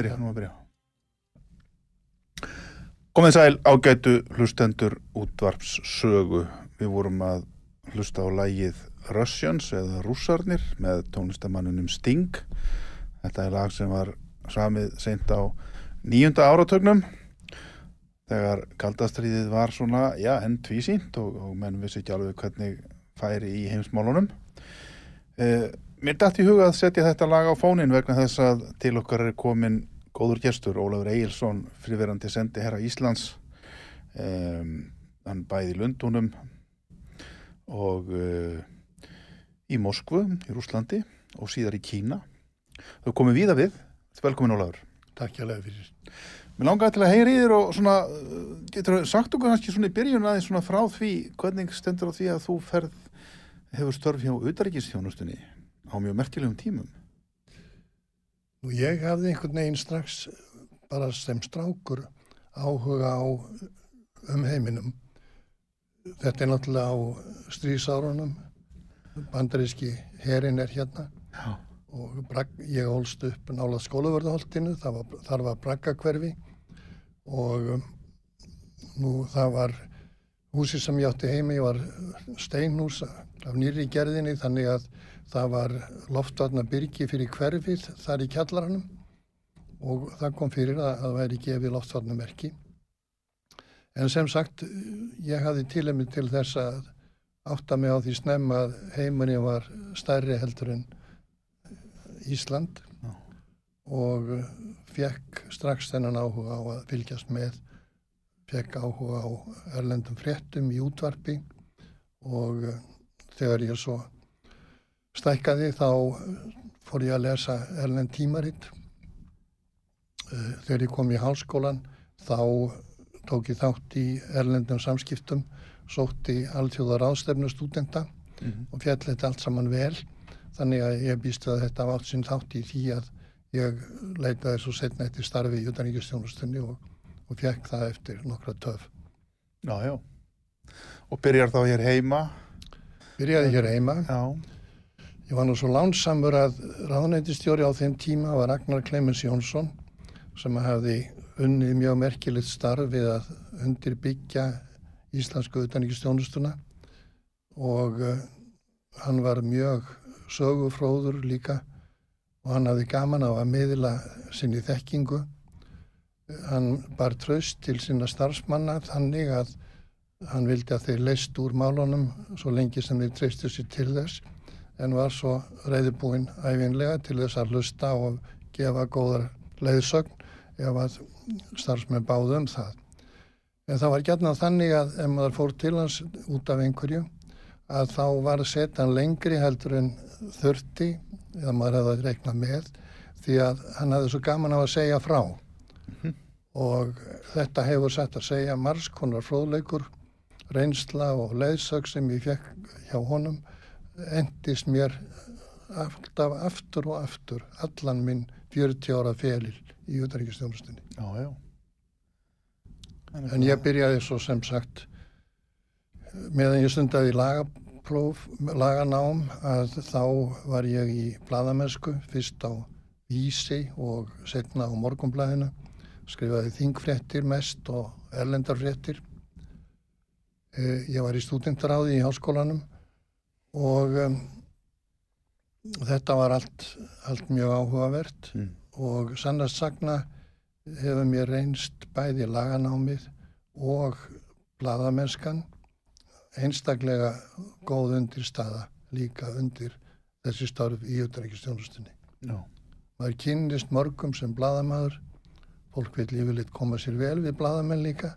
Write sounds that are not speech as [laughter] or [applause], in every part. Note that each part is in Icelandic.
Byrja, nú að byrja. Komið sæl ágætu hlustendur útvarps sögu. Við vorum að hlusta á lægið Russians eða Rússarnir með tónlistamannunum Sting. Þetta er lag sem var samið seint á nýjunda áratögnum þegar kaldastriðið var svona, já, enn tvísýnt og, og menn vissi ekki alveg hvernig færi í heimsmálunum. Eh, mér dætt í huga að setja þetta lag á fónin vegna þess að til okkar er komin góður gestur, Ólafur Egilson, friverandi sendi herra Íslands. Um, hann bæði í Lundunum og uh, í Moskvu, í Rúslandi og síðar í Kína. Þau komið víða við. Velkomin Ólafur. Takk hjá lega fyrir. Mér langaði til að heyri þér og svona, getur þú sagt okkur kannski svona í byrjun aðeins svona frá því, hvernig stendur á því að þú ferð, hefur störf hjá auðaríkistjónustunni á mjög merkilegum tímum? Nú ég hafði einhvern veginn strax bara sem strákur áhuga á um heiminum. Þetta er náttúrulega á strísárunum, bandaríski herin er hérna. Já. og ég holst upp nálað skólaverðaholtinu, þar var braggakverfi og um, nú það var húsi sem ég átti heimi, var steinhús af nýri gerðinni þannig að það var loftvarna byrki fyrir hverfið þar í kjallaranum og það kom fyrir að það væri gefið loftvarna merki. En sem sagt, ég hafði til og með til þess að átta mig á því snemma að heimunni var stærri heldur en Ísland og fekk strax þennan áhuga á að fylgjast með, fekk áhuga á erlendum fréttum í útvarpi og uh, þegar ég svo stækkaði þá fór ég að lesa erlend tímaritt. Uh, þegar ég kom í hálskólan þá tók ég þátt í erlendum samskiptum, sótti alltjóðar ástefnu stúdenta mm -hmm. og fjall þetta allt saman vel Þannig að ég býst að þetta var átt sinn þátt í því að ég leitaði svo setna eftir starfi í utanríkistjónustunni og, og fekk það eftir nokkra töf. Já, já. Og byrjar þá hér heima? Byrjaði hér heima. Já. Ég var nú svo lánsamur að ráðnættistjóri á þeim tíma var Ragnar Clemens Jónsson sem hafði unnið mjög merkilegt starf við að undirbyggja íslensku utanríkistjónustuna og uh, hann var mjög sögufróður líka og hann hafði gaman á að miðla sinni þekkingu. Hann bar tröst til sinna starfsmanna þannig að hann vildi að þeir leist úr málunum svo lengi sem þeir treystu sér til þess en var svo reyðibúinn æfinlega til þess að hlusta og gefa góðar leiðsögn ef að starfsmenn báðu um það. En það var gætna þannig að ef maður fór til hans út af einhverju að þá var setan lengri heldur en þurfti eða maður hefði að reikna með því að hann hefði svo gaman af að segja frá -hmm. og þetta hefur sett að segja margskonar fróðleikur reynsla og leiðsög sem ég fekk hjá honum endist mér alltaf aftur og aftur allan minn 40 ára felil í útækistjónustunni en ég byrjaði svo sem sagt meðan ég stundaði lagapróf, laganám að þá var ég í bladamennsku, fyrst á Vísi og setna á Morgonblæðinu, skrifaði þingfréttir mest og erlendarfréttir. Eh, ég var í stúdendaráði í háskólanum og um, þetta var allt, allt mjög áhugavert mm. og sannast sagna hefur mér reynst bæði laganámið og bladamennskan einstaklega góð undir staða líka undir þessi starf í auðvækistjónustunni. No. Maður kynist mörgum sem bladamæður, fólk vil yfirleitt koma sér vel við bladamenn líka,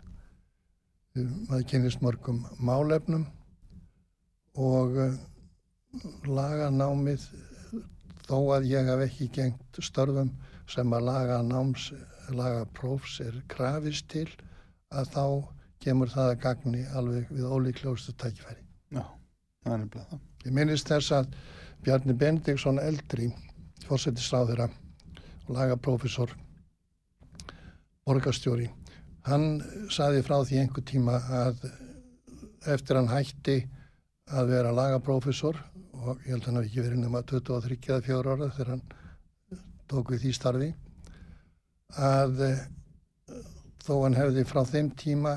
maður kynist mörgum málefnum og uh, laga námið þó að ég haf ekki gengt störfum sem að laga náms, laga prófs er krafist til að þá kemur það að gagni alveg við ólíkljóðstu tækifæri. Já, það er nefnilega það. Ég minnist þess að Bjarni Bendikson eldri, fórsettisráðura og lagaprófessor, borgastjóri, hann saði frá því einhver tíma að eftir hann hætti að vera lagaprófessor og ég held að hann hafi ekki verið nema 23-24 ára þegar hann tók við því starfi að þó hann hefði frá þeim tíma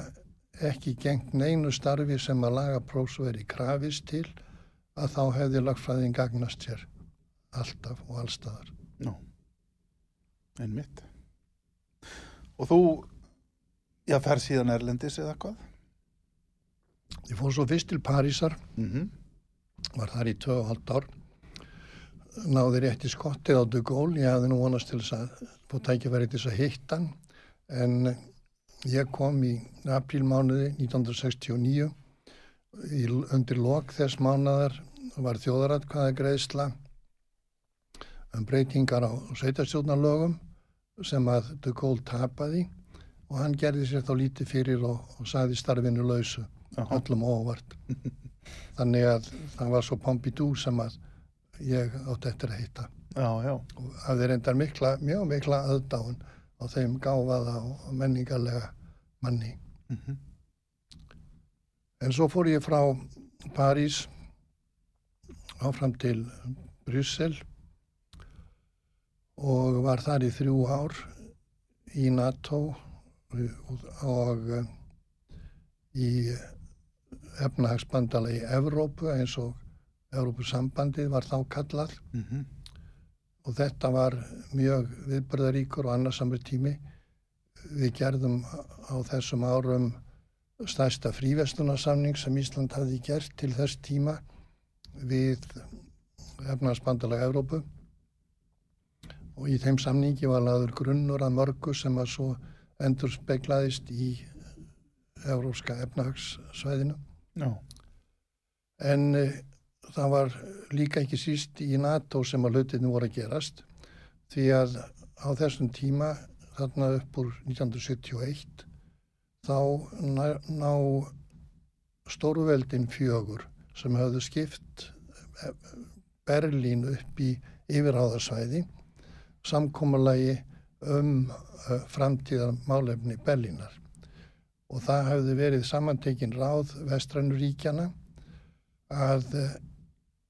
ekki gengt neinu starfi sem að laga prósveri krafist til að þá hefði lagfræðin gagnast sér alltaf og allstaðar. Nó, en mitt. Og þú, já, fer síðan Erlendis eða hvað? Ég fór svo fyrst til Parísar, mm -hmm. var þar í 2,5 ár, náði rétt í skottið á De Gaulle, ég hafði nú vonast til þess að fór tækifæri til þess að hitta hann, en Ég kom í aprílmánuði 1969 í, undir lok þess mánadar var þjóðaratkvæða greiðsla um breytingar á sveitarstjórnarlögum sem að De Gaulle tapaði og hann gerði sér þá lítið fyrir og, og saði starfinu lausu Aha. öllum óvart [laughs] þannig að það var svo Pompidou sem að ég átti eftir að hitta Já, já. og hafði reyndar mikla, mjög mikla aðdáun á þeim gáfaða og menningarlega manni Mm en svo fór ég frá París áfram til Bryssel og var þar í þrjú ár í NATO og eh, í efnahagsbandalagi Evrópu eins og Evrópusambandið var þá kallað. Mm og þetta var mjög viðbörðaríkur og annarsamur tími. Við gerðum á þessum árum stærsta frívestunarsamning sem Ísland hafði gert til þess tíma við efnarsbandalega Evrópu og í þeim samningi var laður grunnur að mörgu sem að svo endur speglaðist í Evrópska efnahagssvæðinu. Já. En uh, það var líka ekki síst í NATO sem að hlutinu voru að gerast því að á þessum tíma þarna upp úr 1971 þá ná, ná stórveldin fjögur sem hafðu skipt eh, Berlín upp í yfirháðarsvæði samkommulagi um uh, framtíðar málefni Berlínar og það hafði verið samantekin ráð vestrannuríkjana að uh,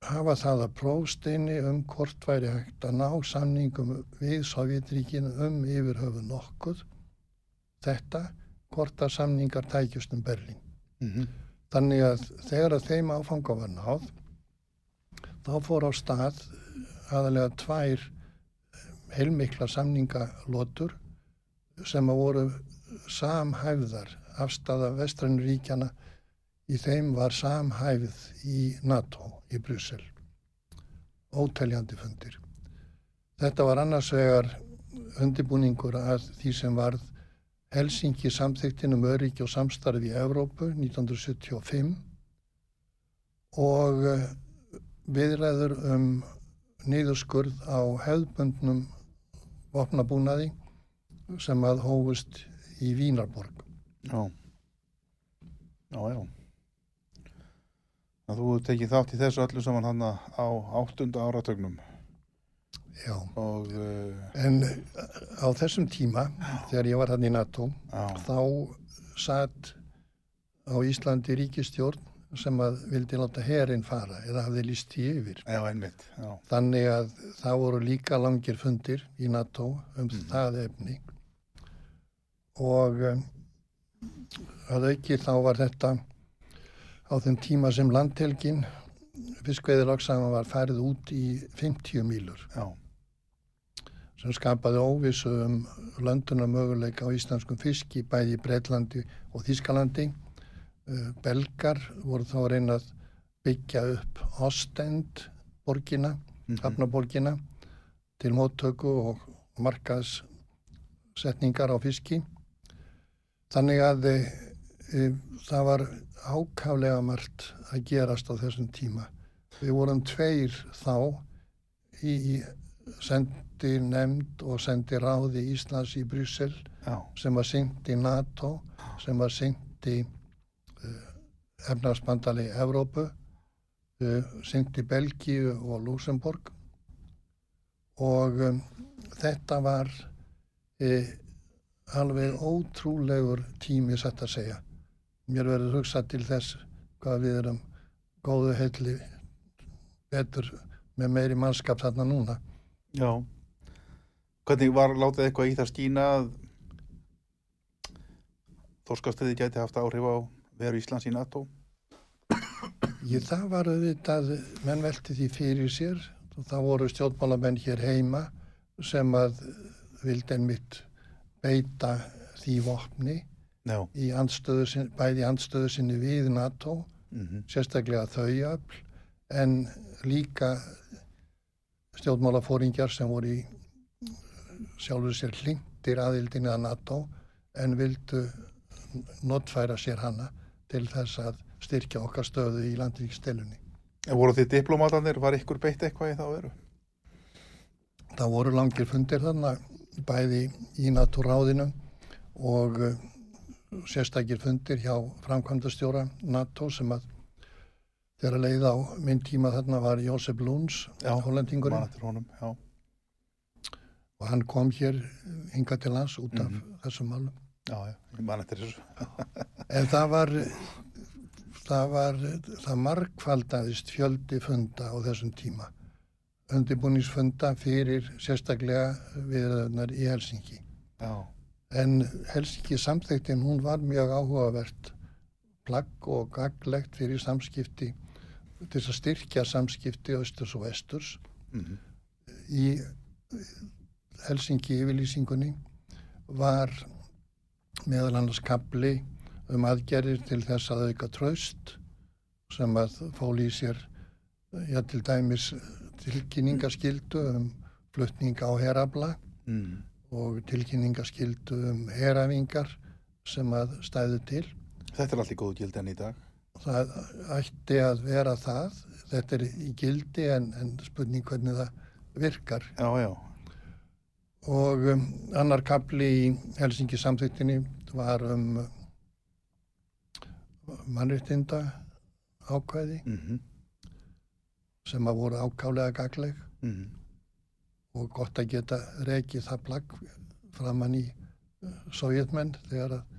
hafa það að prófsteini um hvort væri hægt að ná samningum við Sovjetríkinu um yfirhöfu nokkuð þetta hvort að samningar tækjust um Berlín. Mm Þannig að þegar að þeim áfanga var náð þá fór á stað aðalega tvær heilmikla samningalotur sem að voru samhæfðar afstafa vestrannuríkjana í þeim var samhæfð í NATO í Brussel. Óteljandi fundir. Þetta var annars vegar undirbúningur að því sem varð Helsingi samþyktin um öryggi og samstarfi í Evrópu 1975 og viðræður um niðurskurð á hefðbundnum vopnabúnaði sem að hófust í Vínarborg. Já. Já, já. Þú tekið þátt í þessu öllu saman hann á áttunda áratögnum Já, og uh, en eh, á þessum tíma, þegar ég var hann í NATO, já, þá satt á Íslandi ríkistjórn sem að vildi láta herin fara eða hafði líst því yfir. já, einmitt, já, Þannig að það voru líka langir fundir í NATO um Mhm. það efni og um, að auki þá var þetta á þeim tíma sem landhelgin fiskveiðilagsagan var færið út í 50 mílur já, sem skapaði óvissu um lönduna möguleika á íslenskum fiski bæði í Breitlandi og Þískalandi. Uh, Belgar voru þá að reyna að byggja upp Ostend borgina, Mhm. hafnaborgina til móttöku og markaðssetningar á fiski. Þannig að e, e, það var ákaflega margt að gerast á þessum tíma. Við vorum tveir þá í, sendi nefnd og sendi ráði Íslands í Bryssel já, sem var syngt í NATO, sem var syngt í efnarsbandali Evrópu, uh, syngt í Belgíu og Luxemburg og um, þetta var uh, alveg ótrúlegur tími satt að segja. Mér verður hugsað til þess hvað við erum góðu heilli betur með meiri mannskap þarna núna. já. Hvernig var látið eitthvað í það skína að Þorskastriði gæti haft áhrif á veru Íslands í NATO? Ég, það var auðvitað, menn velti því fyrir sér. Og það voru stjórnmálamenn hér heima sem að vildi einmitt beita því vopni Já, í andstöðu, sin- bæði í andstöðu sinni við NATO, mm sérstaklega þau öfl, en líka stjórnmálafóringjar sem voru í sjálfur sér hlindir aðildinni að NATO en vildu notfæra sér hana til þess að styrkja okkar stöðu í landvíkstelunni. En voru þið diplomatarnir, var ykkur beitt eitthvað í þá veru? það voru langir fundir þarna bæði í natúráðinu og uh, sérstakir fundir hjá framkvæmdastjóra NATO sem að þeirra leið á minn tíma þarna var Jósef Lúns, hollendingurinn og hann kom hér hinga til lands út af Mhm. þessum málum. Já, já, ég man eftir þessu En það var, það var, það markfaldaðist fjöldi funda á þessum tíma. Undirbúningsfunda fyrir sérstaklega viðraðunar í Helsingi. já, En Helsingi samþektin hún var mjög áhugavert plagg og gaglegt fyrir samskipti til að styrkja samskipti austurs og vesturs. mhm, Í Helsingi yfirlýsingunni var meðal annars kapli um aðgerðir til þess að auka traust sem að fóli í sér já, til dæmis tilkynningaskildu um flutning á herabla mm, og tilkynningaskildu um herafingar sem að stæðu til. þetta er allt í góðu gildi enn í dag Það ætti að vera það. Þetta er í gildi en, en spurning hvernig það virkar. já, já, Og um, annar kapli í Helsingi samþyktinni var um mannréttinda ákvæði mhm, sem að voru ákálega gagleg mhm, og gott að geta rekið það plagg framann í uh, sovjetmenn þegar að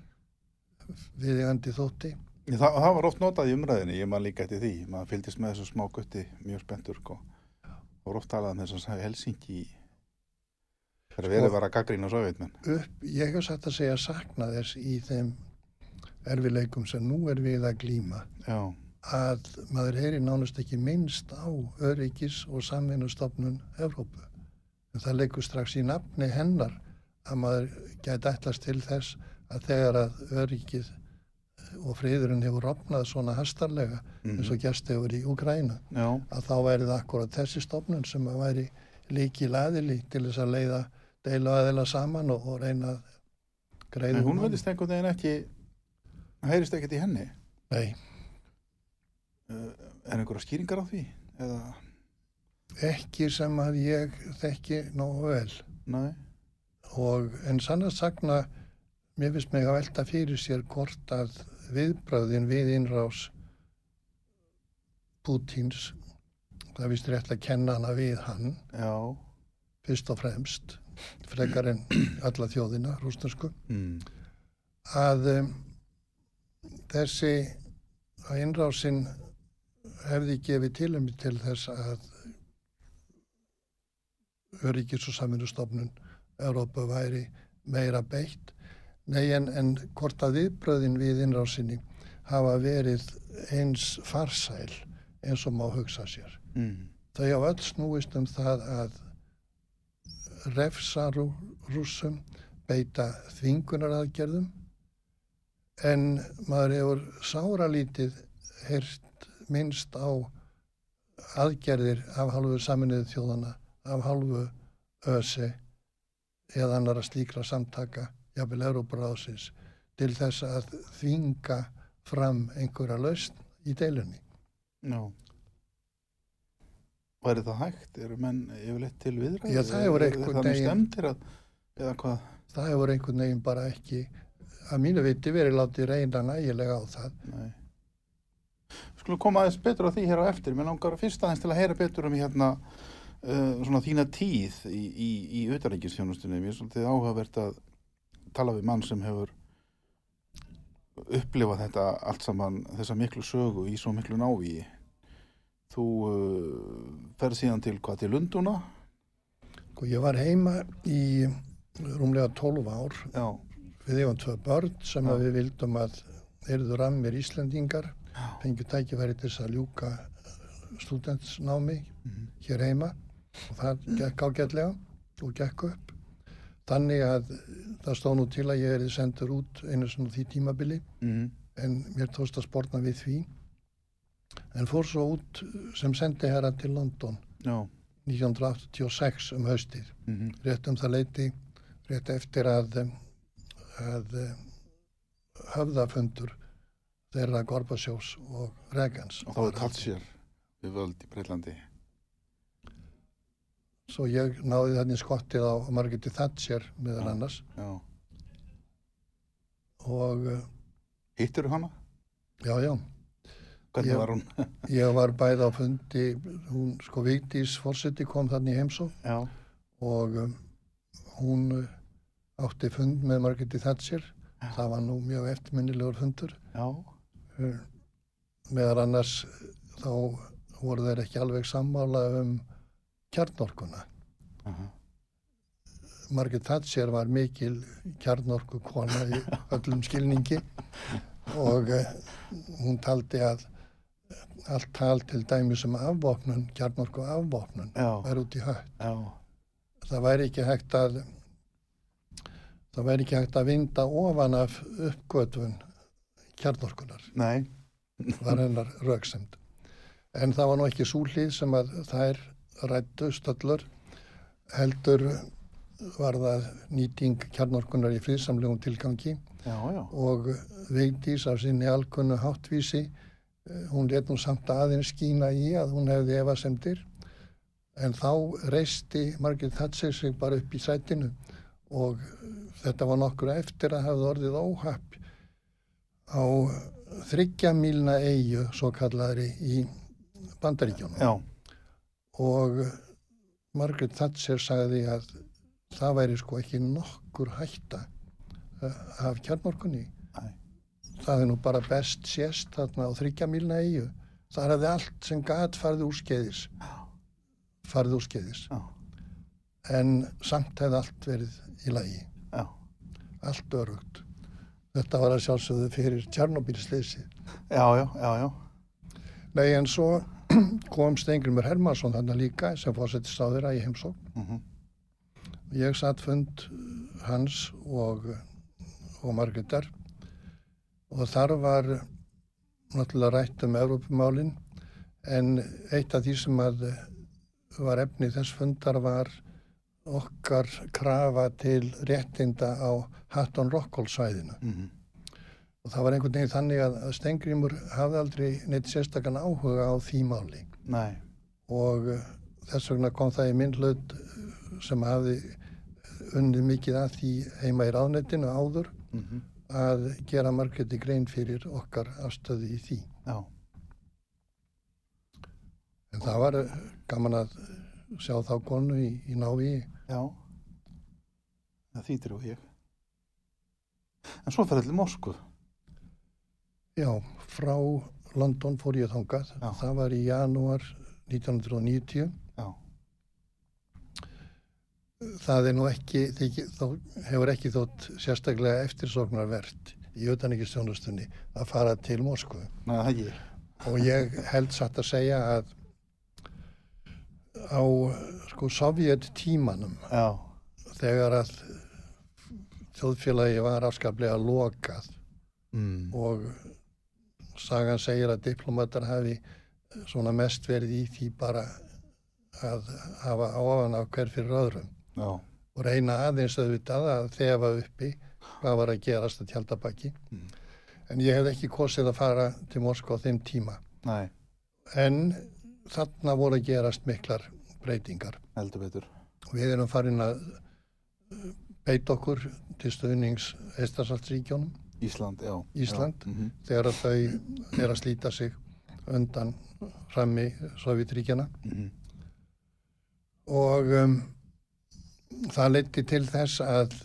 viðegandi þótti. Það, það var oft notað í umræðinni, ég man líka eftir því, maður fylgdist með þessu smá gutti mjög spenntur, sko. Það voru oft talað um þess að Helsingi þegar Sko- verið var að gaggrína sovjetmenn. Upp, ég hef satt að segja sakna þess í þeim erfileikum sem nú er við að glíma Já, að maður heyri nánast ekki minnst á öryggis og samvinnustofnun Evrópu. En það leikur strax í nafni hennar að maður gæti ætlast til þess að þegar að öryggið og friðurinn hefur opnað svona hastarlega mhm, eins og gerst hefur í Úgræna já, að þá væri það akkurat þessi stofnun sem að væri líki laðili til þess að leiða deilu aðeila saman og, og reyna en hún veldist einhvern veginn ekki, heyrist ekkert í henni. Nei, Uh, Er einhverja skýringar á því? Eða, ekki sem að ég þekki nógu vel. næ, og en sannast sagna mér finnst mig að velta fyrir sér hvort að viðbröðin við innrás Pútins það vist rétt að kenna hana við hann já, fyrst og fremst frekar en [clears throat] alla þjóðina rúsnarsku mm, að um, þessi að innrásin hefði gefið tilum til þess að öryggis og saminustofnun Európa væri meira beitt. Nei en, en hvort að viðbröðin við innrásinni hafa verið eins farsæl eins og má hugsa sér. mm, Þau hafa öll snúist um það að refsa rú, rússum, beita þvingunaraðgerðum en maður hefur sáralítið heyrt minnst á aðgerðir af hálfu saminuðu þjóðana, af hálfu ÖSE eða annara slíkra samtaka, jafnvel Európaráðsins, til þess að þvinga fram einhverja lausn í deilunni. já. Væri það hægt? Eru menn yfirleitt til viðræði? Já, það hefur einhvern veginn- stemtir að, eða hvað? Það hefur einhvern veginn bara ekki, að mínu viti verið látið reyna nægilega á það. Nei. Við skulum koma aðeins betur á því hér á eftir. Mér langar fyrst aðeins til að heyra betur um hérna uh, svona þína tíð í, í, í auðarreikistjónustunni. Mér er svolítið áhugavert að tala við mann sem hefur upplifað þetta allt saman, þessa miklu sögu í svo miklu návíi. Þú uh, ferð síðan til hvað til Lunduna? Og ég var heima í rúmlega 12 ár. Já, Við hefum tvö börn sem Já. að við vildum að erðu rammir Íslendingar, já, fengjum tækifæri til þess að ljúka studentsnámi mhm, hér heima og það gekk ágætlega og gekk upp. Þannig að það stóð nú til að ég erði sendur út einu svona því tímabili mhm, en mér tókst að sportna við því. En fór svo út sem sendi herra til London já, 1986 um haustið. mhm, Rétt um það leiti, rétt eftir að, að höfðafundur þeirra Gorbasjós og Regans. og þá er Tatsjör við völd í Breitlandi. svo ég náði þannig skottið á Margretti Thatcher meðal Já. annars Já. og uh, Hittir þú hana? já, já, Hvernig Ég- var hún? [laughs] ég var bæði á fundi, hún sko Vigdís Forseti kom þannig heimsó Já. og um, hún uh, átti fund með Margretti Thatcher, það var nú mjög eftirminnilegur fundur Já. uh, meðal annars uh, þá voru þeir ekki alveg sammála um kjarnorkuna. Aha. Margaret Thatcher var mikil kjarnorku kona í [laughs] öllum skilningi og uh, hún taldi að allt tal til dæmis um afvopnun, kjarnorku afvopnun er út í hött. Það væri ekki hægt að það væri ekki hægt að vinda ofan af uppgötvun kjarnorkunar Nei. var hennar rauksemd. En það var nú ekki súlið sem að þær rættu stöllur heldur var það nýting kjarnorkunar í friðsamlegum tilgangi Já, já. og Vigdís af sinni alkunnu háttvísi hún let nú samt aðeins skína í að hún hefði efasemdir en þá reisti Margit Thatcher sig bara upp í sætinu og þetta var nokkur eftir að hafa orðið óhapp á þryggja mílna eigu svo kallaðri í bandaríkjónum Já. og Margaret Thatcher sagði að það væri sko ekki nokkur hætta eh, af kjarnorkunni. Það er nú bara best sést þarna á þryggja mílna eigu það hefði allt sem gat farið úr skeiðis farið úr skeiðis Já. en samt hefði allt verið í lagi. Já. allt örugt þetta var að sjálfsögðu fyrir Tjarnobílsleysi Já, já, nei en svo [clears throat] kom Steingrimur Hermansson þarna líka sem fórsetist á þeirra í heimsókn. Mhm. Ég satt fund hans og, og Margreðar og þar var náttúrulega rætt um Evrópumálin en eitt af því sem var efni þess fundar var okkar krafa til réttinda á Hatton Rockall svæðinu Mhm. og það var einhvern veginn þannig að, Stengrimur hafði aldrei neitt sérstakann áhuga á því máli Nei. og uh, þess vegna kom það í minn hlut uh, sem hafði unnið mikið að því heima í ráðnetinu áður Mhm. Að gera margæti grein fyrir okkar afstöðu í því. Já. En það var gaman að sjá þá konu í, í návi. Já. Það þýtir og ég. En svo fyrir allir Moskvu. Já, frá London fór ég þangað. Já. Það var í janúar 1990. Það er nú ekki, þó, hefur ekki þótt sérstaklega eftirsóknarvert í utanrikistjónustunni að fara til Moskvu. Það ekki. og ég held satt að segja að á sko sovjet tímanum Já. þegar að þjóðfélagi var afskaplega lokað Mm. og sagan segir að diplomatar hafi svona mest verið í því bara að hafa áfan af hver fyrir öðrum Já. og reyna aðeins auðvitað að þefa uppi hvað var að gerast að tjaldabaki Mm. en ég hef ekki kosið að fara til Moskva á þeim tíma Nei, en þarna voru að gerast miklar breytingar við erum farin að uh, beita okkur til stöðnings Eistarsaltsríkjónum Ísland, já. Ísland. Já. Mhm. þegar að þau er að slíta sig undan frammi Sovjetríkjana Mhm. og um, það leiti til þess að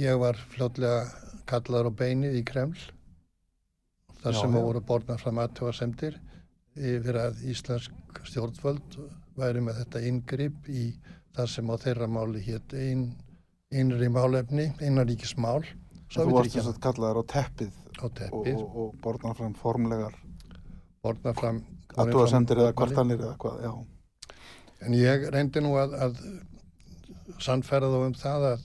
ég var fljótlega kallaður á beinið í Kreml þar Já, sem já. voru borðnar fram aðtjóðasemdir yfir að íslensk stjórnvöld væri með þetta inngrip í það sem á þeirra máli hétt ein, innri málefni, innaríkismál Þú varst þess að kallaðar á teppið á og, teppið, og, og borðna fram formlegar borðnar fram aðtúasendir eða kvartanir eða hvað, já. En ég reyndi nú að, að sannferða þá um það að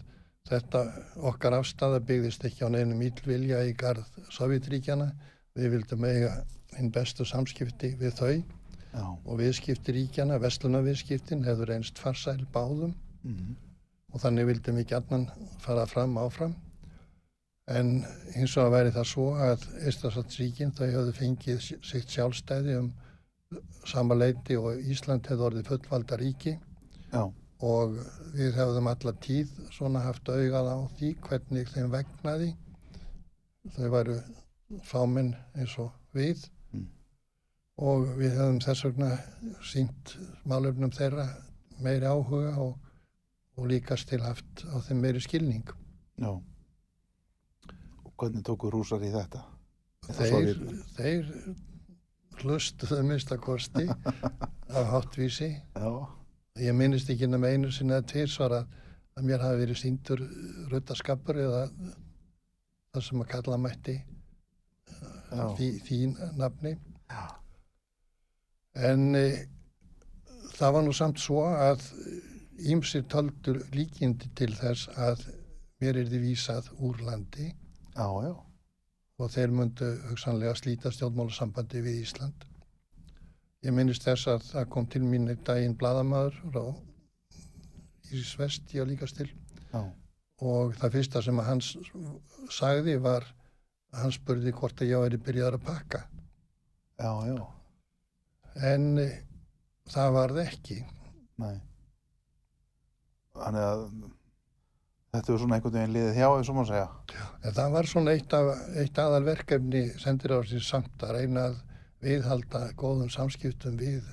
þetta okkar afstæða byggðist ekki á neinum ílvilja í garð Sovjetríkjana. Við vildum eiga hinn bestu samskipti við þau Já. og viðskipti ríkjana, vestlunarviðskiptin hefur einst farsæl báðum Mm. og þannig vildum við gætnan fara fram áfram. En hins vegar væri það svo að Eistarsaltsríkin þau höfðu fengið sitt sjálfstæði um sama leiti og Ísland hefði orðið fullvalda ríki Já. Og við hefðum alla tíð svona haft augað á því hvernig þeim vegnaði. Þau væru fáminn eins og við. Mm. og við hefðum þess vegna sínt málefnum þeirra meiri áhuga og, og líkast til haft á þeim meiri skilning. Já. Og hvernig tóku rúsar í þetta? Þeir, þeir hlustuðu minnstakosti [laughs] af hátvísi Já Ég minnist ekki nema einu sinni að tvirsvara að mér hafi verið síndur ruttaskapur eða það sem að kalla mætti uh, því, þín nafni. Já. En e, það var nú samt svo að ímsir töldur líkindi til þess að mér er því vísað úr landi já, já. og þeir myndu hugsanlega slíta stjórnmálusambandi við Ísland. Ég minnist þess að það kom til mín einn daginn bladamæður í Svesti og líkast til Já. og það fyrsta sem hans sagði var að hann spurði hvort að ég væri byrjaður að pakka. Já, já. En e, það varð ekki. Nei. Þannig að þetta var svona einhvern veginn liðið hjá, eins og maður segja. Já, en það var svona eitt, af, eitt aðalverkefni sendir á sín samt að reyna að viðhalda góðum samskiptum við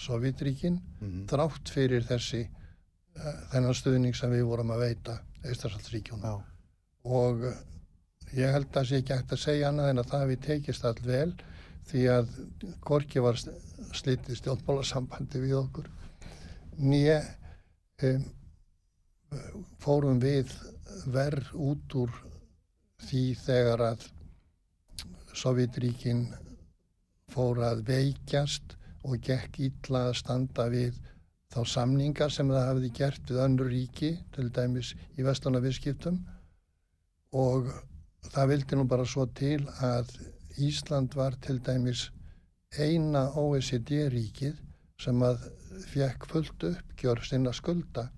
Sovjetríkin mm -hmm. þrátt fyrir þessi uh, þennan stuðning sem við vorum að veita Eistarsaldsríkjuna og uh, ég held að það sé ekki hægt að segja annað en að það við tekist all vel því að Gorki var slitið stjórnbólasambandi við okkur nýja um, fórum við verð út úr því þegar að Sovjetríkin fór að veikjast og gekk ítla að standa við þá samningar sem það hafiði gert við önnur ríki, til dæmis í vestlanaviðskiptum og það vildi nú bara svo til að Ísland var til dæmis eina OECD-ríkið sem að fekk fullt uppgjör sinna skulda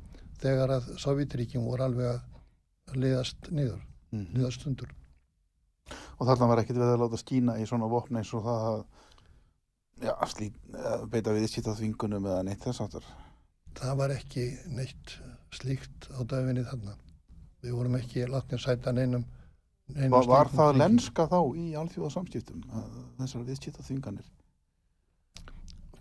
þegar að Sovjetríkin voru alveg að liðast niður, mm. liðast undur. Og þarna var ekkert veið að láta skína í svona vopni eins og það að já, slít, beita við á þvingunum eða neitt þess aftur? Það var ekki neitt slíkt á döfinni þarna. Við vorum ekki látnið að sæta neinum, neinum Var, var það lenska þá í alþjóða samskiptum þessar viðskipt á þvinganir?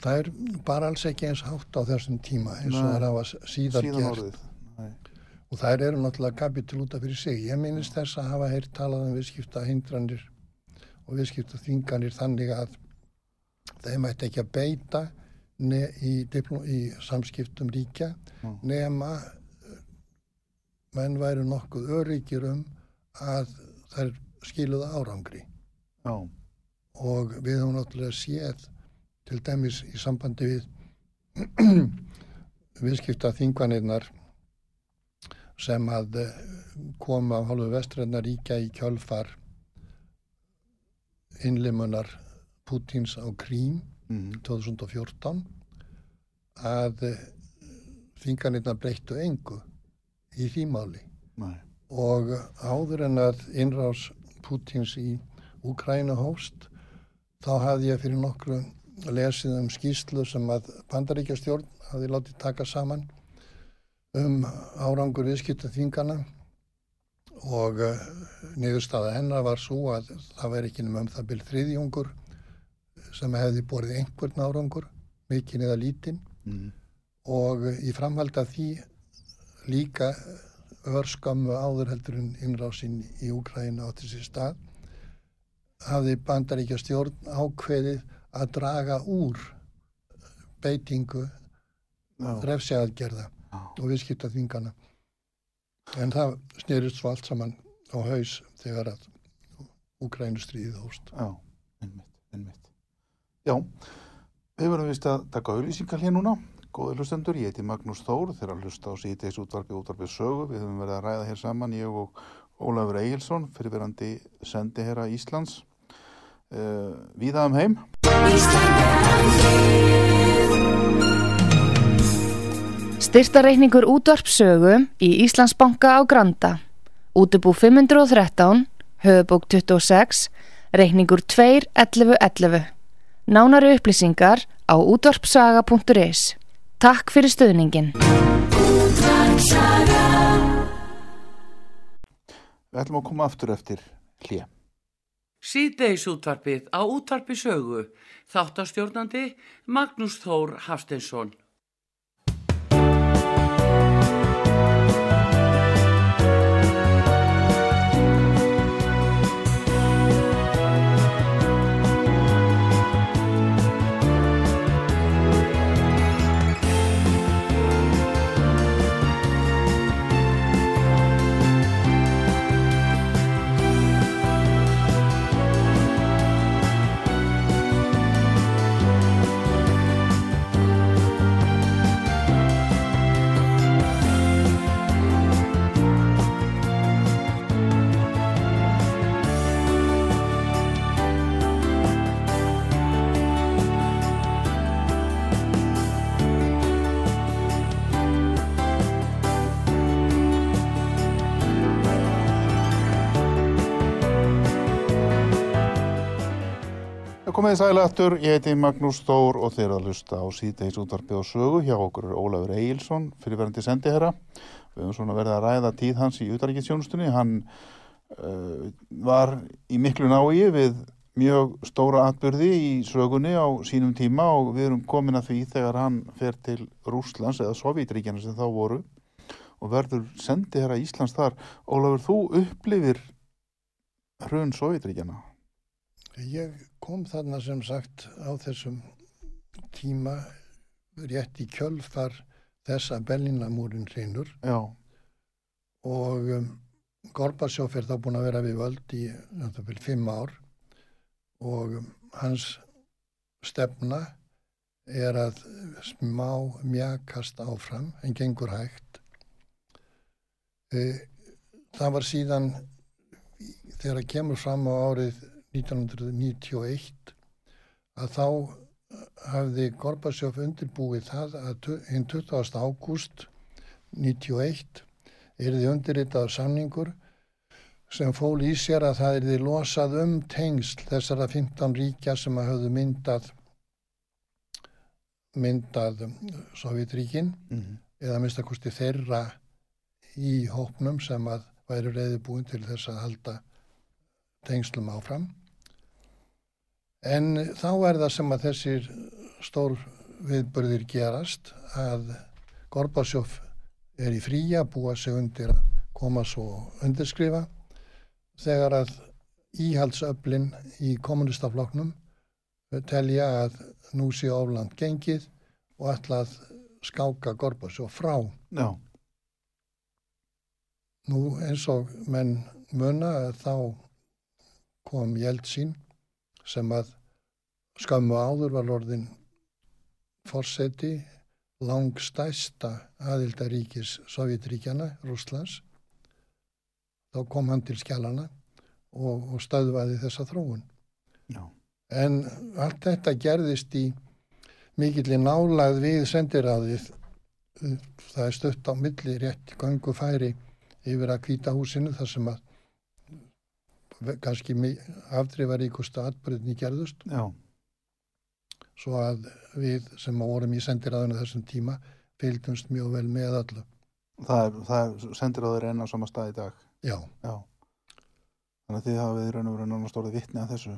Það er bara alls ekki eins hátt á þessum tíma eins og það hafa síðan, síðan gert. Og þær eru náttúrulega kapitul út af fyrir sig. Ég minnist þess að hafa heyrt talað um viðskipta hindranir og viðskipta þvinganir þannig að þeim ætti ekki að beita í, í samskiptum ríkja mm. nema menn væri nokkuð öryggir um að þær skiluða árangri oh. og við höfum náttúrulega séð til dæmis í sambandi við [clears throat] viðskipta þingvanirnar sem að eh, koma á hálfu vestræðna ríkja í kjölfar innlimunar Pútins á Krím mm. 2014 að eh, þinganirna breyttu engu í þýmáli og áður en að innrás Pútins í Úkræna hóst þá hafði ég fyrir nokkru lesið um skýslu sem að Pandaríkjastjórn hafði látið taka saman um árangur viðskipta þingana og uh, niðurstaða hennar var svo að það væri ekki um það byrð þriðjungur sem hefði borðið einhvern árangur, mikinn eða lítinn mm. og í framhald af því líka örskammu áður heldur en innrásinn í Úkræna á þessi stað hafði bandaríkja stjórn ákveðið að draga úr beitingu no. refsjaðgerða no. og viðskipta þingana en það snýrist svo allt saman á haus þegar að Úkrænustriðið hóst Já, einmitt, einmitt Já, við verðum vist að taka auðlýsingar hér núna. Góði hlustendur, ég heiti Magnús Þór þegar að hlusta á síðdeis útvarfi útvarfið sögu. Við höfum verið að ræða hér saman, ég og Ólafur Egilson, fyrirverandi sendi hér að Íslands. Uh, Víðaðum heim. Styrtareikningur útvarpsögu í Íslandsbanka á Granda. Útubú 513, höfubók 26, reikningur 2.11.11. Nánari upplýsingar á útvarpsaga.is Takk fyrir stöðningin. Við ætlum að koma aftur eftir hlið. Síðdeis útvarpið á útvarpisögu. Þáttastjórnandi Magnús Þór Hafstensson. Komið í sælættur, ég heiti Magnús Stór og þeir að lusta á síðdeis útvarpi og sögu. Hjá okkur er Ólafur Eilsson, fyrirverandi sendiherra. Við höfum svona verið að ræða tíð hans í utaríkisjónustunni. Hann uh, var í miklu nái við mjög stóra atbyrði í sögunni á sínum tíma og við erum komin að því þegar hann fer til Rúslands eða Sovjetríkjana sem þá voru og verður sendiherra Íslands þar. Ólafur, þú upplifir hrun Sovjetríkjana? Ég kom þarna sem sagt á þessum tíma rétt í kjölfar þess að Berlínamúrin reynur og um, Gorbasjóf er þá búin að vera við völd í náttúrulega fimm ár. Og um, hans stefna er að smá mjakast áfram en gengur hægt. E, það var síðan þegar að kemur fram á árið 1991 að þá hafði Gorbachev undirbúið það að hinn 20. ágúst 91 er þið undirritað samningur sem fól í sér að það er þið losað um tengsl þessara 15 ríkja sem að hafðu myndað myndað Sovjetríkin mm -hmm. eða minnstakosti þeirra í hópnum sem að væri reyði búin til þess að halda tengslum áfram En þá er það sem að þessir stór viðbörðir gerast að Gorbásjóf er í fríja búa sig undir að koma svo undirskrifa þegar að íhaldsöflin í kommunistafloknum telja að nú sé ofland gengið og ætla að skáka Gorbásjóf frá. Já. Nú eins og menn munna að þá kom Jeltsin sem að skammu áður var orðin fórseti langstæsta aðildaríkis Sovjetríkjana, Rúslands þá kom hann til skjálana og, og stöðvaði þessa þróun. Já. en allt þetta gerðist í mikillir nálað við sendiráðið. Það er stött á milli rétt gangu færi yfir að kvíta húsinu þar sem að kannski afdrifaríkustu atbyrðinni gerðust Já. svo að við sem vorum í sendiræðinu þessum tíma fylgdumst mjög vel með allu Það er, er sendiræður enn á sama stað í dag Já. Já Þannig að þið hafið raun og raun og stórið vittni að þessu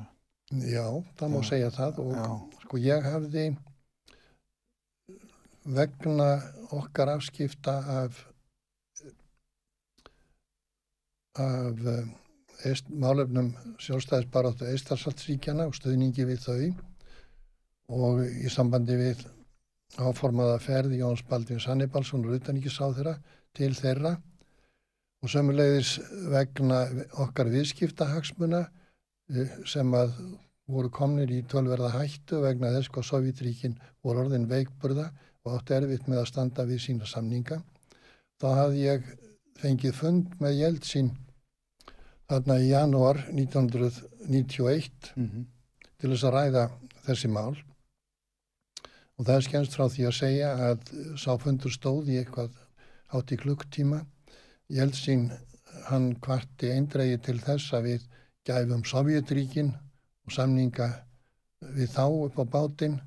Já, það má Já. segja það og sko ég hafði vegna okkar afskipta af af málefnum sjálfstæðisbaráttu Eistarsaltsríkjana og stöðningi við þau og í sambandi við áformaða ferði Jóns Baldvin Sannibalsson og Rutaníkisáð þeirra til þeirra og sömulegðis vegna okkar viðskiptahagsmuna eh, sem að voru komnir í tölverða hættu vegna þess hvað Sovjetríkin voru orðin veikburða og átti erfitt með að standa við sína samninga. Þá hafði ég fengið fund með Jeltsin þarna í janúar 1991 mm -hmm. til þess að ræða þessi mál. Og það er skemmst frá því að segja að sáfundur stóð í eitthvað átt í klukktíma. Jeltsin hann kvarti eindregi til þess að við gæfum Sovjetríkin og samninga við þá upp á bátinn.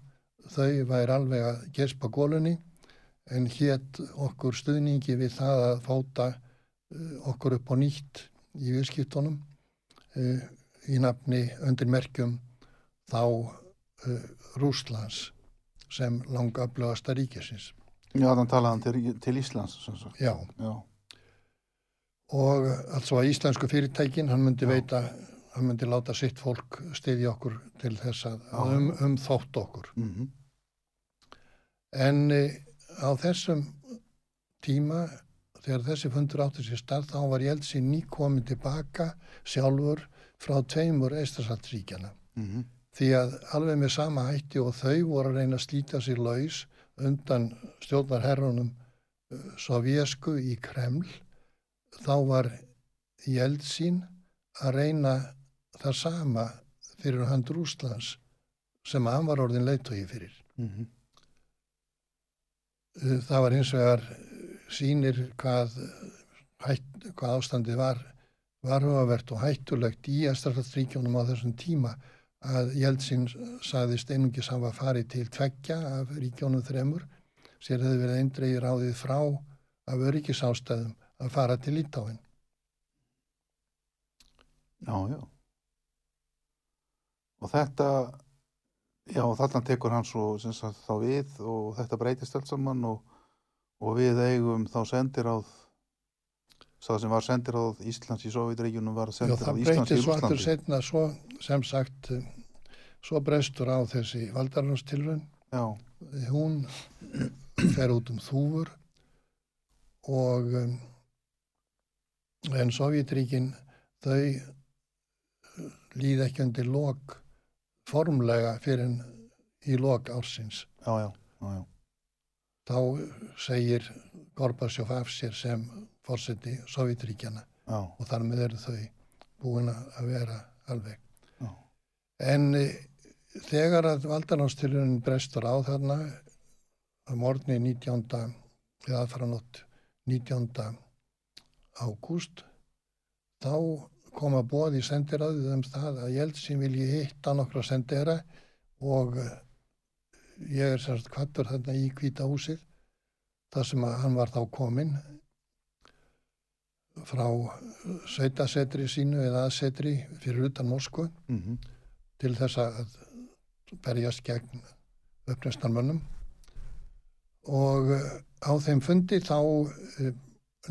Þau væri alveg að gespa gólunni en hétt okkur stuðningi við það að fóta eh, okkur upp á nýtt í viðskiptunum uh, í nafni undir merkjum þá uh, Rúslands sem langa upplöðasta ríkisins. Já, þannig talaði hann til, til Íslands. Já, Já, og altså að íslensku fyrirtækin, hann myndi Já. veita, hann myndi láta sitt fólk stiðja okkur til þess að um, um þótt okkur. mm En e, á þessum tíma, þegar þessi fundur átti sér stað, þá var Jeltsin nýkomin tilbaka sjálfur frá tveimur Eistasaldsríkjana. -hmm. Því að alveg með sama hætti og þau voru að reyna að slíta sér laus undan stjórnarherrunum sovjesku í Kreml, þá var Jeltsin að reyna það sama fyrir hand Rúslands sem hann var orðin leitói fyrir. Mm Það var hins vegar sínir hvað, hætt, hvað ástandið var varhugavert og hættulegt í Estrafaldsríkjónum á þessum tíma að Jeltsin saðist einungis var farið til tveggja af ríkjónum þremur sér hefði verið eindreið ráðið frá af öryggisástæðum að fara til Lítáin. Já, já. Og þetta, já, þarna tekur sem sagt, þá við og þetta breytist allt saman og, og við eigum þá sendiráð, það sem var sendiráð Íslands í Sovjetregjunum var sendiráð það Íslands í breytist svo aftur Rúslandi. setna svo sem sagt svo brestur á þessi valdarhanstilrun hún fer út um þúfur og um, en Sovjetríkin þau líð ekki undir lok formlega fyrir í lok ársins. já, já, já, já. Þá segir Gorbachev af sér sem fórseti Sovjetríkjana já. og þar með eru þau búin að vera alveg. Já. En e, þegar að valdanánstilurinn brestur á þarna að morgni 19. eða aðfaranótt 19. ágúst þá koma bóð í sendiráðið um það að Jeltsin vilji hitta nokkra sendera og ég er sérst kvattur þarna í kvíta húsið þar sem að hann var þá kominn frá sveitasetri sínu eða aðsetri fyrir utan Moskvu Mm til þess að berjast gegn uppnæstarmönnum og eh, á þeim fundi þá uh,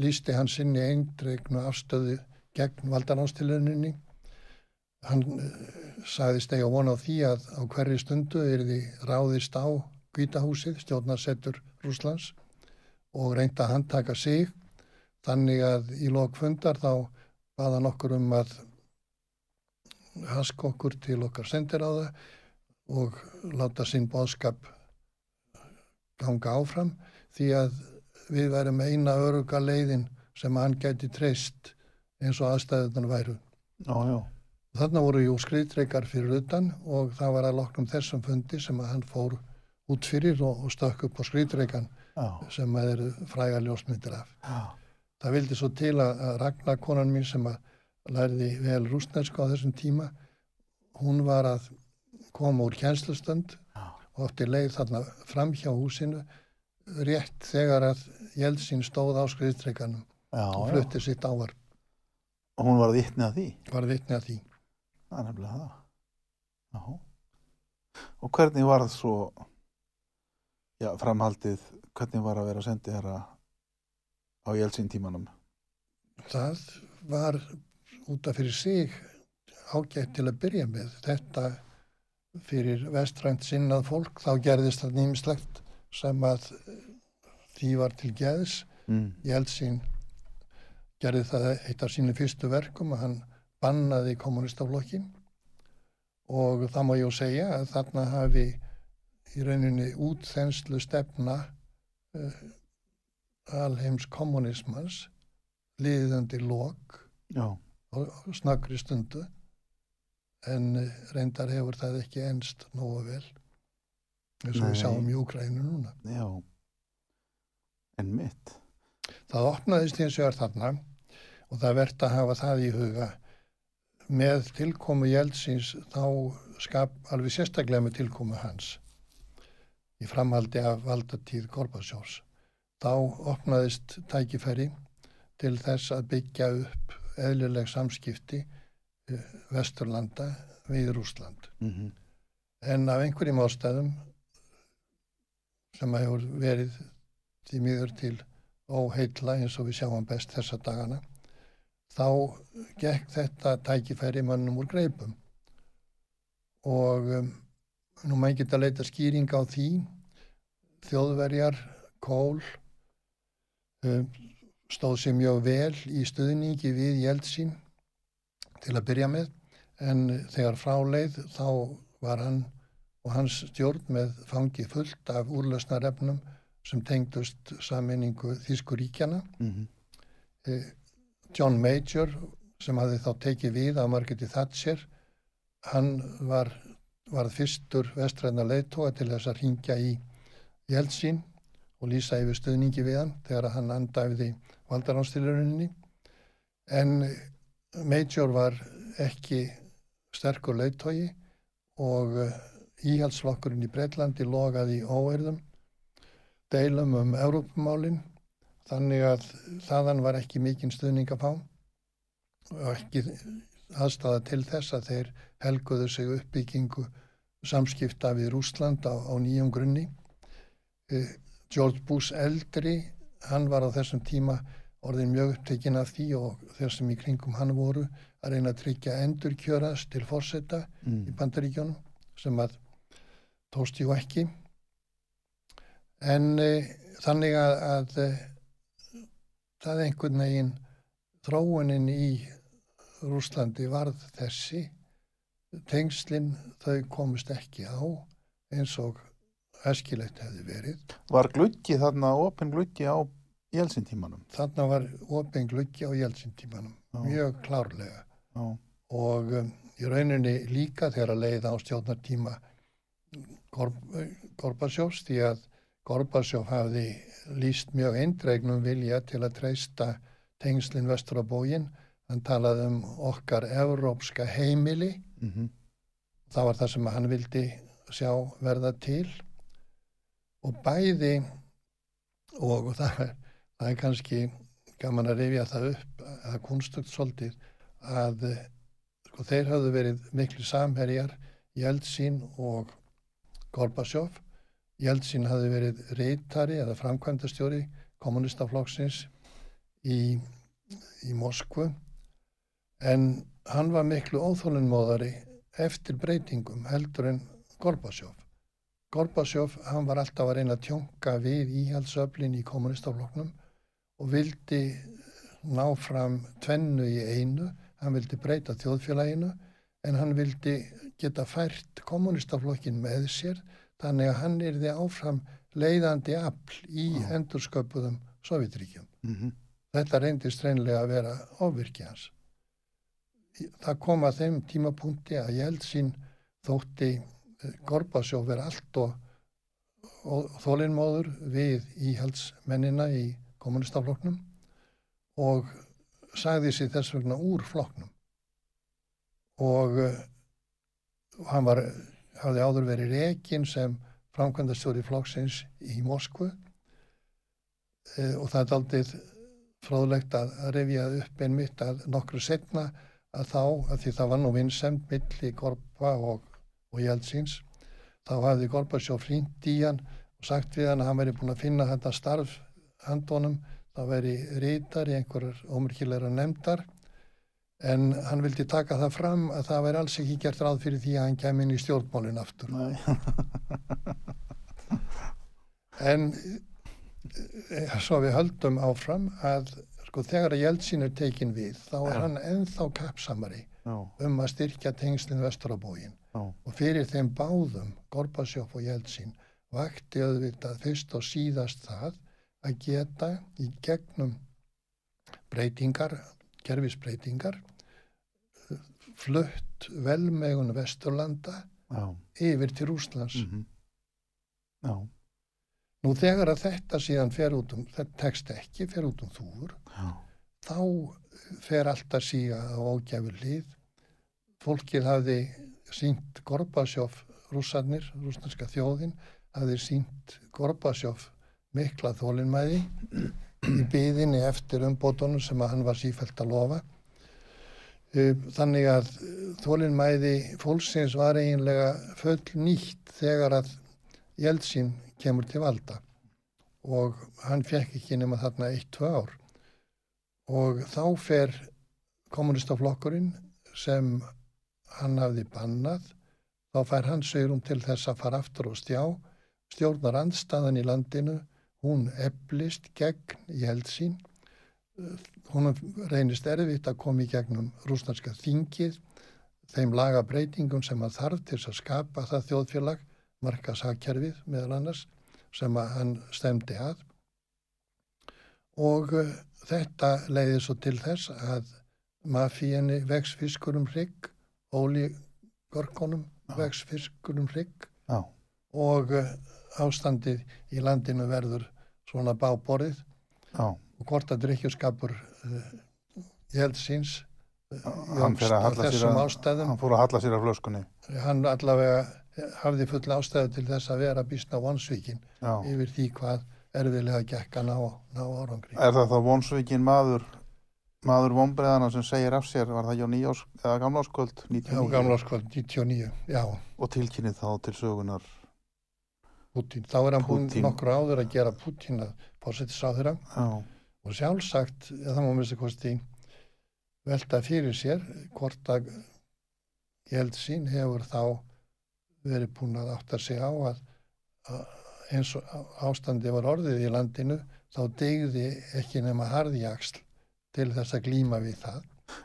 lísti hann sinni eindregnu afstöðu gegn valdanástiluninni. Hann uh, sagðist eiga vona á því að á hverju stundu er því ráðist á Hvítahúsið, stjórnarsettur Rúslands og reynda að handtaka sig þannig að í lok fundar þá baða nokkur um að hask okkur til okkar sendir á það og láta sinn bóðskap ganga áfram því að við værum eina öruga leiðin sem hann gæti treyst eins og aðstæðunar væru. Já, já. Þarna voru jú skriðtreikar fyrir utan og það var að loknum þessum fundi sem að hann fór út fyrir og, og stökk upp á skriðtreikan Já, sem að eru fræga ljósmyndir af. já, Það vildi svo til að, Ragnar konan mín sem að lærði vel rúsnesku á þessum tíma, hún var að koma úr kjenslustönd Já. og átti leið þarna fram hjá húsinu rétt þegar að Jeltsin stóð á skriðstreikanum já, og flutti sitt ávarp, Og hún var vitni að því. var vitni að því. Það er nefnilega það. Já. Og hvernig var það svo, já, framhaldið, hvernig var að vera sendi herra á Jeltsin tímanum? Það var út af fyrir sig ágætt til að byrja með. Þetta fyrir vestrænt sinnað fólk, þá gerðist það nýmislegt sem að því var til geðs. Mm. Jeltsin gerði það eitt af sínu fyrstu verkum að hann bannaði kommunistaflokkin og það má ég að segja að þarna hafi í rauninni útþenslu stefna uh, alheims kommunismans liðandi lok Já, á snakri stundu en uh, reyndar hefur það ekki enst nógu vel eins og við sjáum í Úkrænu núna. já. En mitt. Það opnaðist hins vegar þarna og það verðt að hafa það í huga með tilkomu Jeltsins þá skap alveg sérstaklega með tilkomu hans í framhaldi af valdatíð Gorbasjós. Þá opnaðist tækifæri til þess að byggja upp eðlileg samskipti uh, Vesturlanda við Rúsland. Mm -hmm. En af einhverjum ástæðum sem hefur verið því miður til óheitla eins og við sjáum best þessa dagana, þá gekk þetta tækifæri mannum úr greipum. Og um, nú maður geta leita skýring á því, þjóðverjar, kól, um, stóð sér mjög vel í stuðningi við Jeltsin til að byrja með en þegar fráleið þá var hann og hans stjórn með fangi fullt af úrlösnarefnum sem tengdust saminningu Þískuríkjana. Mm -hmm. John Major sem hafði þá tekið við af Margeti Thatcher, hann var, var fyrstur vestræðna leiðtóa til þess að ringja í Jeltsin og lýsa yfir stuðningi við hann þegar hann andæfði valdaránstilurininni en Major var ekki sterkur leiðtói og eh, íhaldsflokkurinn í Breitlandi logaði í óerðum deilum um Európumálinn þannig að þaðan var ekki mikinn stuðning að fá og ekki aðstæða til þess að þeir helguðu sig uppbyggingu samskipta við Rúsland á, á nýjum grunni eh, George Bush eldri hann var á þessum tíma orðin mjög upptekinn af því og þeir sem í kringum hann voru að reyna að tryggja endurkjörast til fórsetta mm. í bandaríkjónum sem að tóst jú ekki en e, þannig að, að e, það er einhvern veginn þróunin í Rúslandi varð þessi tengslinn þau komist ekki á eins og æskilegt hefði verið. Var gluggi þarna, ofin gluggi á Jeltsin-tímanum? Þarna var ofin gluggi á Jeltsin-tímanum, mjög klárlega. Já. Og um, í rauninni líka þegar að leiða á stjórnartíma Gorbasjófs því að Gorbasjóf hafði líst mjög eindregnum vilja til að treysta tengslinn vestur á bógin. Hann talaði um okkar evrópska heimili. Mm -hmm. Það var það sem hann vildi sjá verða til og bæði og [laughs] það er það er kannski gaman að rifja það upp að kunstugt svolítið að sko, þeir hafðu verið miklu samherjar Jeltsin og Gorbachov Jeltsin hafði verið reytari eða framkvæmdastjóri kommunistaflokksins í, í Moskvu en hann var miklu óþólunmóðari eftir breytingum heldur en Gorbachov Gorbachov hann var alltaf að reyna að tjónka við íhaldsöflin í kommunistaflokknum og vildi ná fram tvennu í einu, hann vildi breyta þjóðfélaginu en hann vildi geta fært kommunistaflokkin með sér þannig að hann er því áfram leiðandi afl í oh. endursköpuðum Sovjetríkjum. Mm -hmm. Þetta reyndist reynlega að vera ofvirkji hans. Það kom að þeim tímapunkti að Jeltsin þótti eh, Gorbásjóf vera allt og, og þólinnmóður við íhaldsmennina í kommunistafloknum og sagði sér þess vegna úr floknum og uh, hann var, hafði áður verið rekin sem framkvæmdastjóri flokksins í Moskvu. Uh, og það er aldrei fráðlegt að, revja upp einmitt að nokkru setna að þá, að því það var nú vinsend milli Gorba og, og Jeltsins, þá hafði Gorbasjóf hringt í hann og sagt við hann að hann veri búin að finna þetta starf handónum það væri rítar í einhverjar ómyrkilegra nefndar en hann vildi taka það fram að það væri alls ekki gert ráð fyrir því að hann kem inn í stjórnmálinn aftur. [laughs] En eh, svo við höldum áfram að sko þegar að Jeltsin er tekin við þá er hann enþá kapsamari Já. um að styrkja tengslinn vesturabógin og fyrir þeim báðum Gorbasjóf og Jeltsin vakti auðvitað fyrst og síðast það að geta í gegnum breytingar, gerfisbreytingar flutt velmegun Vesturlanda Já. yfir til Úslands mm -hmm. Nú þegar að þetta síðan fer út um, þetta tekst ekki, fer út um þúfur Já. þá fer alltaf síga á ágjafur lið fólkið hafði sínt Gorbasjóf rússarnir, rúsnarska þjóðin hafði sínt Gorbasjóf mikla þólinnmæði í byðinni eftir umbótunum sem hann var sífælt að lofa. Þannig að þólinnmæði fólksins var eiginlega full nýtt þegar að Jeltsin kemur til valda og hann fekk ekki nema þarna eitt, tvö ár. Og þá fer kommunistaflokkurinn sem hann hafði bannað þá fær hann sögurum til þess að fara aftur og stjá stjórnar andstaðan í landinu hún eblist gegn Jeltsin hún reynist erfitt að koma í gegnum rúsnarska þingið þeim laga breytingum sem að þarf til að skapa það þjóðfélag markasakkerfið meðal annars sem að hann stemdi að. Og uh, þetta leiði svo til þess að mafíinni vex fiskur um hrygg ólígorkonum vex fiskur um hrygg og uh, ástandið í landinu verður svona báborið Já. Og hvort að drikkjurskapur uh, Jeltsins uh, hann, hann fór að halla sér af flöskunni. Hann allavega hafði full ástæðu til þess að vera bísna vonsvíkin yfir því hvað erfiðlega gekk að ná, ná árangri. Er það þá vonsvíkin maður maður vonbreðana sem segir af sér? Var það hjá nýjás eða gamláskvöld 99? Já, gamláskvöld 99, já. Og tilkynnið þá til sögunar Putin, þá er hann búin nokkur áður að gera Putin að fórsettis á þeirra já og sjálfsagt, það má mista kosti velta fyrir sér hvort að Jeltsin hefur þá verið búin að átta sig á að, að eins og ástandi var orðið í landinu þá degði ekki nema harðjagsl til þess að glýma við það.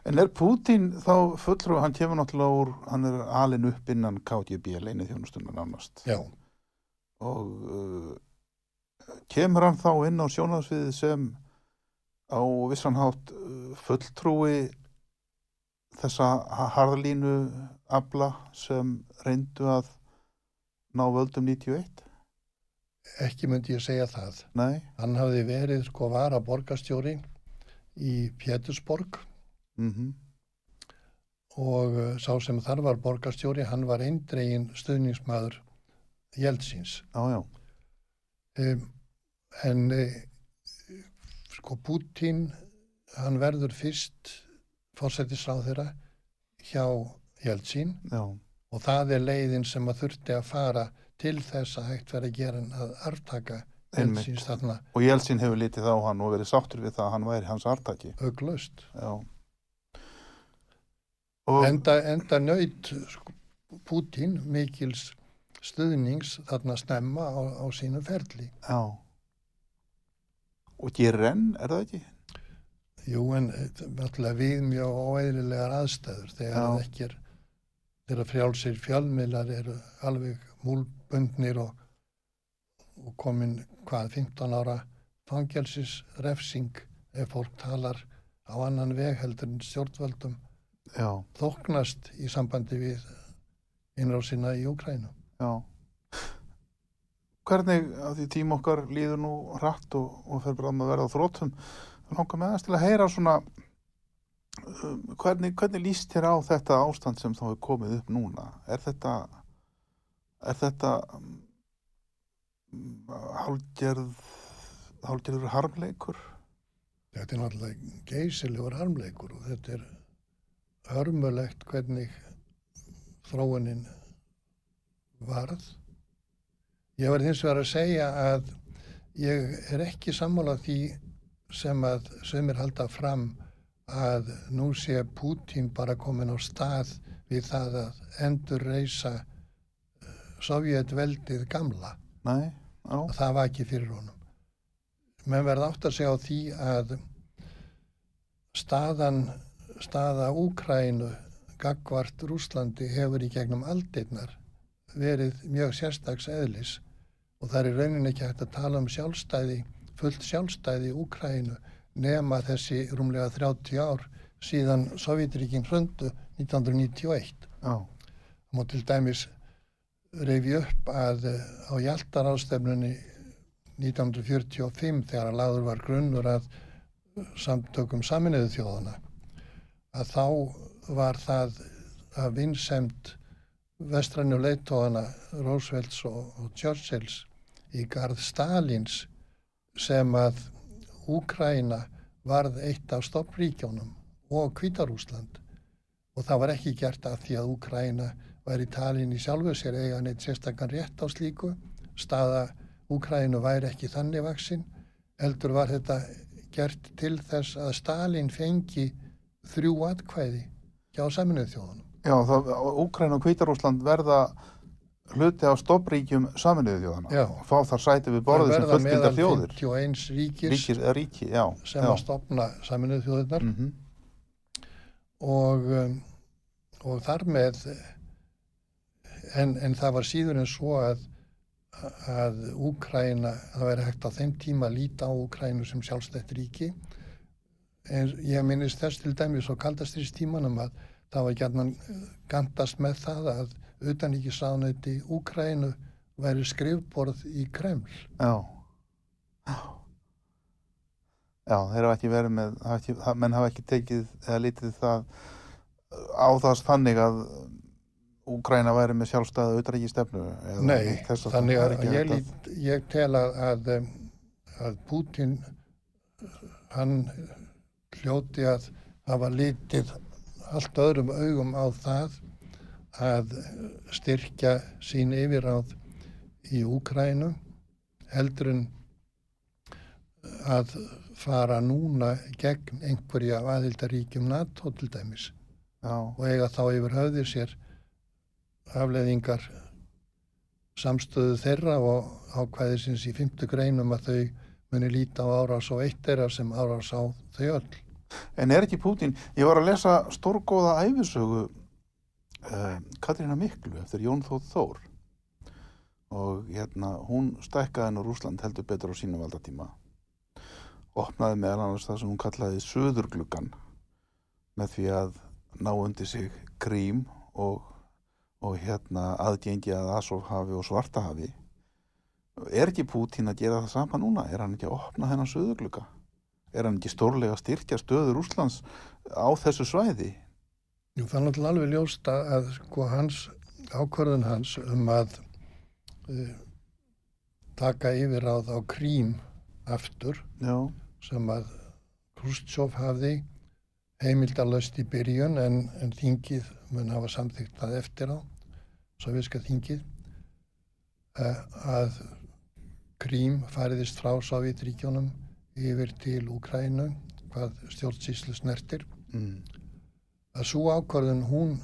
En er Putin þá fullur og hann kemur náttúrulega úr, hann er alin upp innan KGB leini þjónustundan ánast. Já. Og uh, kemur hann þá inn á sjónasviði sem á vissanhátt uh, fulltrúi þessa harðlínu abla sem reyndu að ná völdum 91? Ekki myndi ég segja það. Nei. Hann hafði verið sko vara borgastjóri í Pétursborg mm -hmm. og uh, sá sem þar var borgastjóri, hann var eindregin stuðningsmaður Jeltsins. Já. Um, en uh, sko Putin hann verður fyrst fórsættisráð þeirra hjá Jeltsin og það er leiðin sem að þurfti að fara til þess að hægt verið gera að artaka Jeltsins þarna. Og Jeltsin hefur litið á hann og verið sáttur við það að hann væri hans artaki auglust og... enda, enda nöyt sko, Putin mikils stuðnings þarna snemma á, á sínu ferli Já og gerir enn, er það ekki? Jú, en alltaf við mjög óeðlilegar aðstæður þegar ekki er þegar frjálsir fjálmiðlar eru alveg múlbundnir og, og komin hvað 15 ára fangelsis refsing ef fólk talar á annan veg heldur en stjórnvöldum Já. þóknast í sambandi við innráðsina í Ukrænu. Já. Hvernig að því tím okkar líður nú hratt og, og fer bara að verða á þróttum langar með þess til að heyra svona um, hvernig, hvernig líst þér á þetta ástand sem þá er komið upp núna? Er þetta er þetta um, hálgerð hálgerður harmleikur? Þetta er náttúrulega geysilegur harmleikur og þetta er hörmulegt hvernig þróunin varð Ég verði hins vegar að segja að ég er ekki sammálað því sem að sömur halda fram að nú sé Pútín bara komin á stað við það að endur reysa eh, Sovjetveldið gamla. Nei, á. Það var ekki fyrir honum. Menn verði átt að segja á því að staðan, staða Úkrænu gagvart Rúslandi hefur í gegnum aldeirnar verið mjög sérstags eðlis og það er raunin ekki hægt að tala um sjálfstæði, fullt sjálfstæði í Úkrænu nema þessi rúmlega 30 ár síðan Sovjetríkinn hröndu 1991. Já. Það má til dæmis reyfi upp að eh, á Hjaltarástefnunni 1945 þegar að laður var grunnur að samtökum saminuðu þjóðana að þá var það að vinsemt vestrannu leittóðana Roosevelts og, og Churchills í garð Stalins sem að Úkræna varð eitt af stoppríkjónum og Kvítarúsland og það var ekki gert að því að Úkræna væri talin í sjálfu sér eiga neitt sérstakann rétt á slíku staða Úkrænu væri ekki þannig vaksinn heldur var þetta gert til þess að Stalin fengi þrjú atkvæði hjá saminuð þjóðunum. Já, það, Úkræn og Kvítarúsland verða hluti á stoppríkjum saminuðu þjóðana og fá þar sæti við borðið sem fullgildar þjóðir. 51 ríkis ríkir, eða ríki, já sem já. að stopna saminuð þjóðunar mm og, um, og þar með en, en það var síður en svo að að Úkræna, það væri hægt á þeim tíma að líta á Úkrænu sem sjálfstætt ríki. En ég minnist þess til dæmis á kaldastriðstímanum að það var gætnan gandast með það að utaníkisráðnætti Úkrænu væri skrifborð í Kreml. Já. Já já, þeir hafa ekki verið með hafa ekki, menn hafa ekki tekið eða litið það á það þannig að Úkræna væri með sjálfstæða auðræki stefnu Nei, þannig að ég, lít, ég tel að, að, að Putin hann hljóti að hafa litið allt öðrum augum á það að styrkja sín yfiráð í Úkrænu heldur en að fara núna gegn einhverja af aðildaríkjum NATO til dæmis já, og eiga þá yfir höfði sér afleðingar samstöðu þeirra og ákvæðisins í fymtu greinum að þau muni líta á árás og eitt þeirra sem árás á þau öll. En er ekki Pútín, ég var að lesa stórgóða æfisögu uh, Katrína Miklu eftir Jón Þóð Þór og hérna hún stækkaði nú Rúsland heldur betur á sínum valdatíma opnaði meðal annars það sem hún kallaði söðurgluggan með því að ná undir sig krím og, og hérna aðgengi að Asofhafi og Svartahafi er ekki Pútín að gera það sama núna? Er hann ekki að opna þennan söðurglugga? Er hann ekki stórlega að styrkja stöður Úslands á þessu svæði? Jú, það er náttúrulega alveg ljósta að sko hans, ákvörðun hans um að uh, taka yfir á þá krím aftur Já, sem að Khrushchev hafði heimildalöst í byrjun en, en þingið mun hafa samþygt það eftir á, soviska þingið, uh, að krím fariðist frá Sovjetríkjónum yfir til Úkrænu, hvað stjórnsýslu snertir. mm. Að svo ákvörðun hún,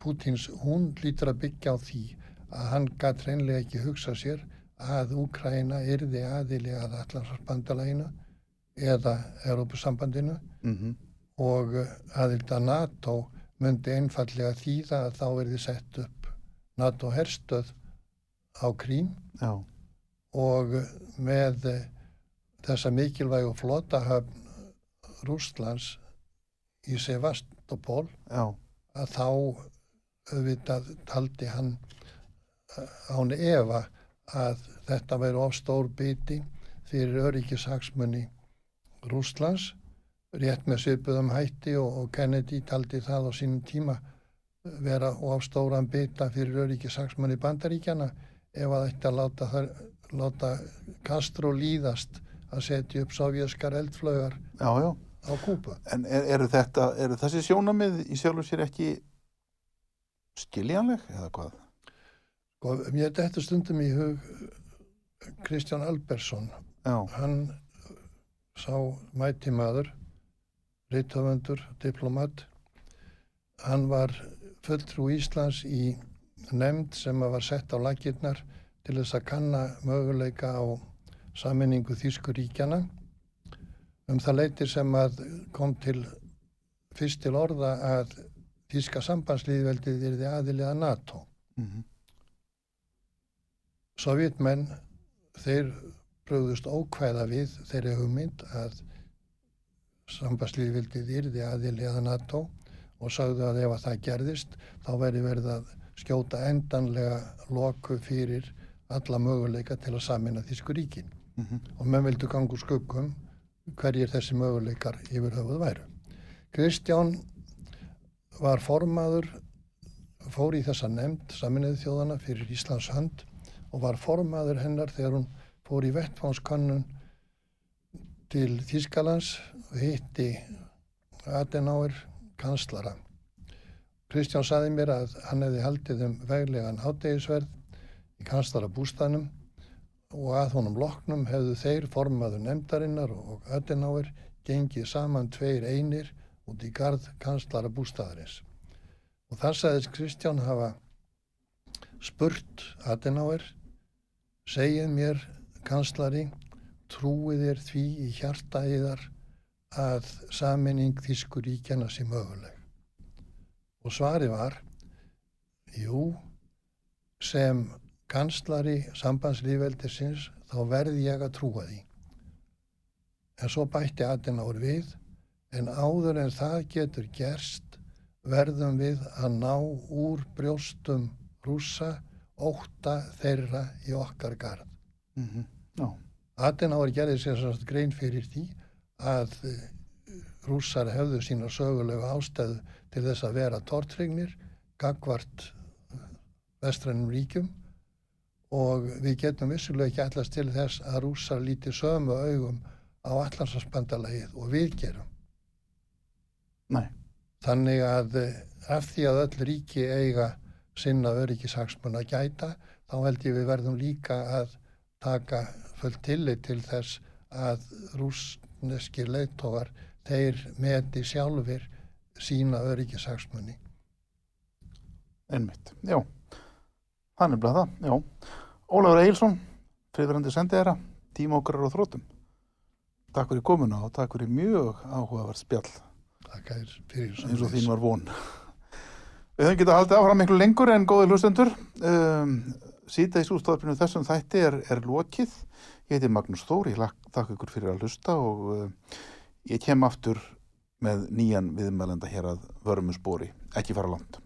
Pútins, hún lítur að byggja á því að hann gætt reynlega ekki hugsa sér að Úkræna yrði aðili að allarsbandalæginu eða Európusambandinu Mm og aðild að NATO myndi einfallega þýða að þá verði sett upp NATO herstöð á Krím já, og með þessa mikilvægu flotahöfn Rústlands í Sevastopol já, að þá auðvitað taldi hann án efa að þetta væri of stór biti fyrir öryggishagsmunni Rústlands rétt með svipuðum hætti og, og Kennedy taldi það á sínum tíma vera of stóran bita fyrir öryggishagsmunni bandaríkjana ef að þetta láta, láta Castro líðast að setja upp sovjaskar eldflögar já, já. á Kúpa. En er, eru þetta, eru þessi sjónamið í sjálfur sér ekki skiljanleg eða hvað? Og mér þetta stundum í hug Kristján Albersson Já, hann sá mæti maður reytöfundur, diplomat hann var fulltrú Íslands í nefnd sem var sett á lakirnar til þess að kanna möguleika á saminningu Þýskuríkjana um það leiti sem að kom til fyrst til orða að Þýska sambandslýðveldið yrði aðilið að NATO. Mm Sovjetmenn, þeir bröðust ókvæða við þeirri hugmynd að sambandslýðvildið yrði aðilega NATO og sagðu að ef að það gerðist þá væri verið að skjóta endanlega loku fyrir alla möguleika til að samina Þísku ríkin Mhm. og menn vildu gangu skuggum hverjir þessi möguleikar yfir höfuð væru. Kristján var formaður, fór í þessa nefnd saminuðu þjóðana fyrir Íslands hönd og var formaður hennar þegar hún fór í vettfánskönnun til Þýskalands og hitti Adenauer kanslara Kristján saði mér að hann hefði haldið um veglegan hátegisverð í kanstara bústanum og að honum loknum hefðu þeir formaður nefndarinnar og Öttináir gengið saman tveir einir út í gard kanslara bústaðarins. Og þar sagðist Kristján hafa spurt Öttináir, segið mér kanslari, trúið þér því í hjarta yðar að saminning Þískuríkjana sé möguleg. Og svari var, jú, sem kanslari sambandslífveldisins þá verði ég að trúa því. En svo bætti Adenauer við, en áður en það getur gerst verðum við að ná úr brjóstum rúsa óta þeirra í okkar garð. Mm -hmm. Já. Adenauer gerði sér sannst grein fyrir því að rússar hefðu sína sögulegu ástæðu til þess að vera tortrygnir, gagvart vestrænum ríkjum og við getum vissulega ekki allast til þess að rússar líti sömu augum á allarsvarsbandalagið og við gerum. Nei. Þannig að af því að öll ríki eiga sinna öryggishagsmun að gæta, þá held ég við verðum líka að taka fullt tillit til þess að rúsneskir leittógar þeir meti sjálfur sína öryggishagsmunni. Einmitt, já. Þannig bleið það, já. Ólafur Eilsson, friðverandi sendiðara, tíma okkar á þróttum. Takk fyrir komuna og takk fyrir mjög áhugavert spjall. Takk fyrir svo. Eins og þín var von. Við höfum getað haldið áfram miklu lengur en góði hlustendur. Um, Sýta í sústofninu þessum þætti er, er lokið. Ég heiti Magnús Þóri, ég þakka ykkur fyrir að hlusta og uh, ég kem aftur með nýjan viðmælenda hér að vörmu spóri. Ekki fara langt.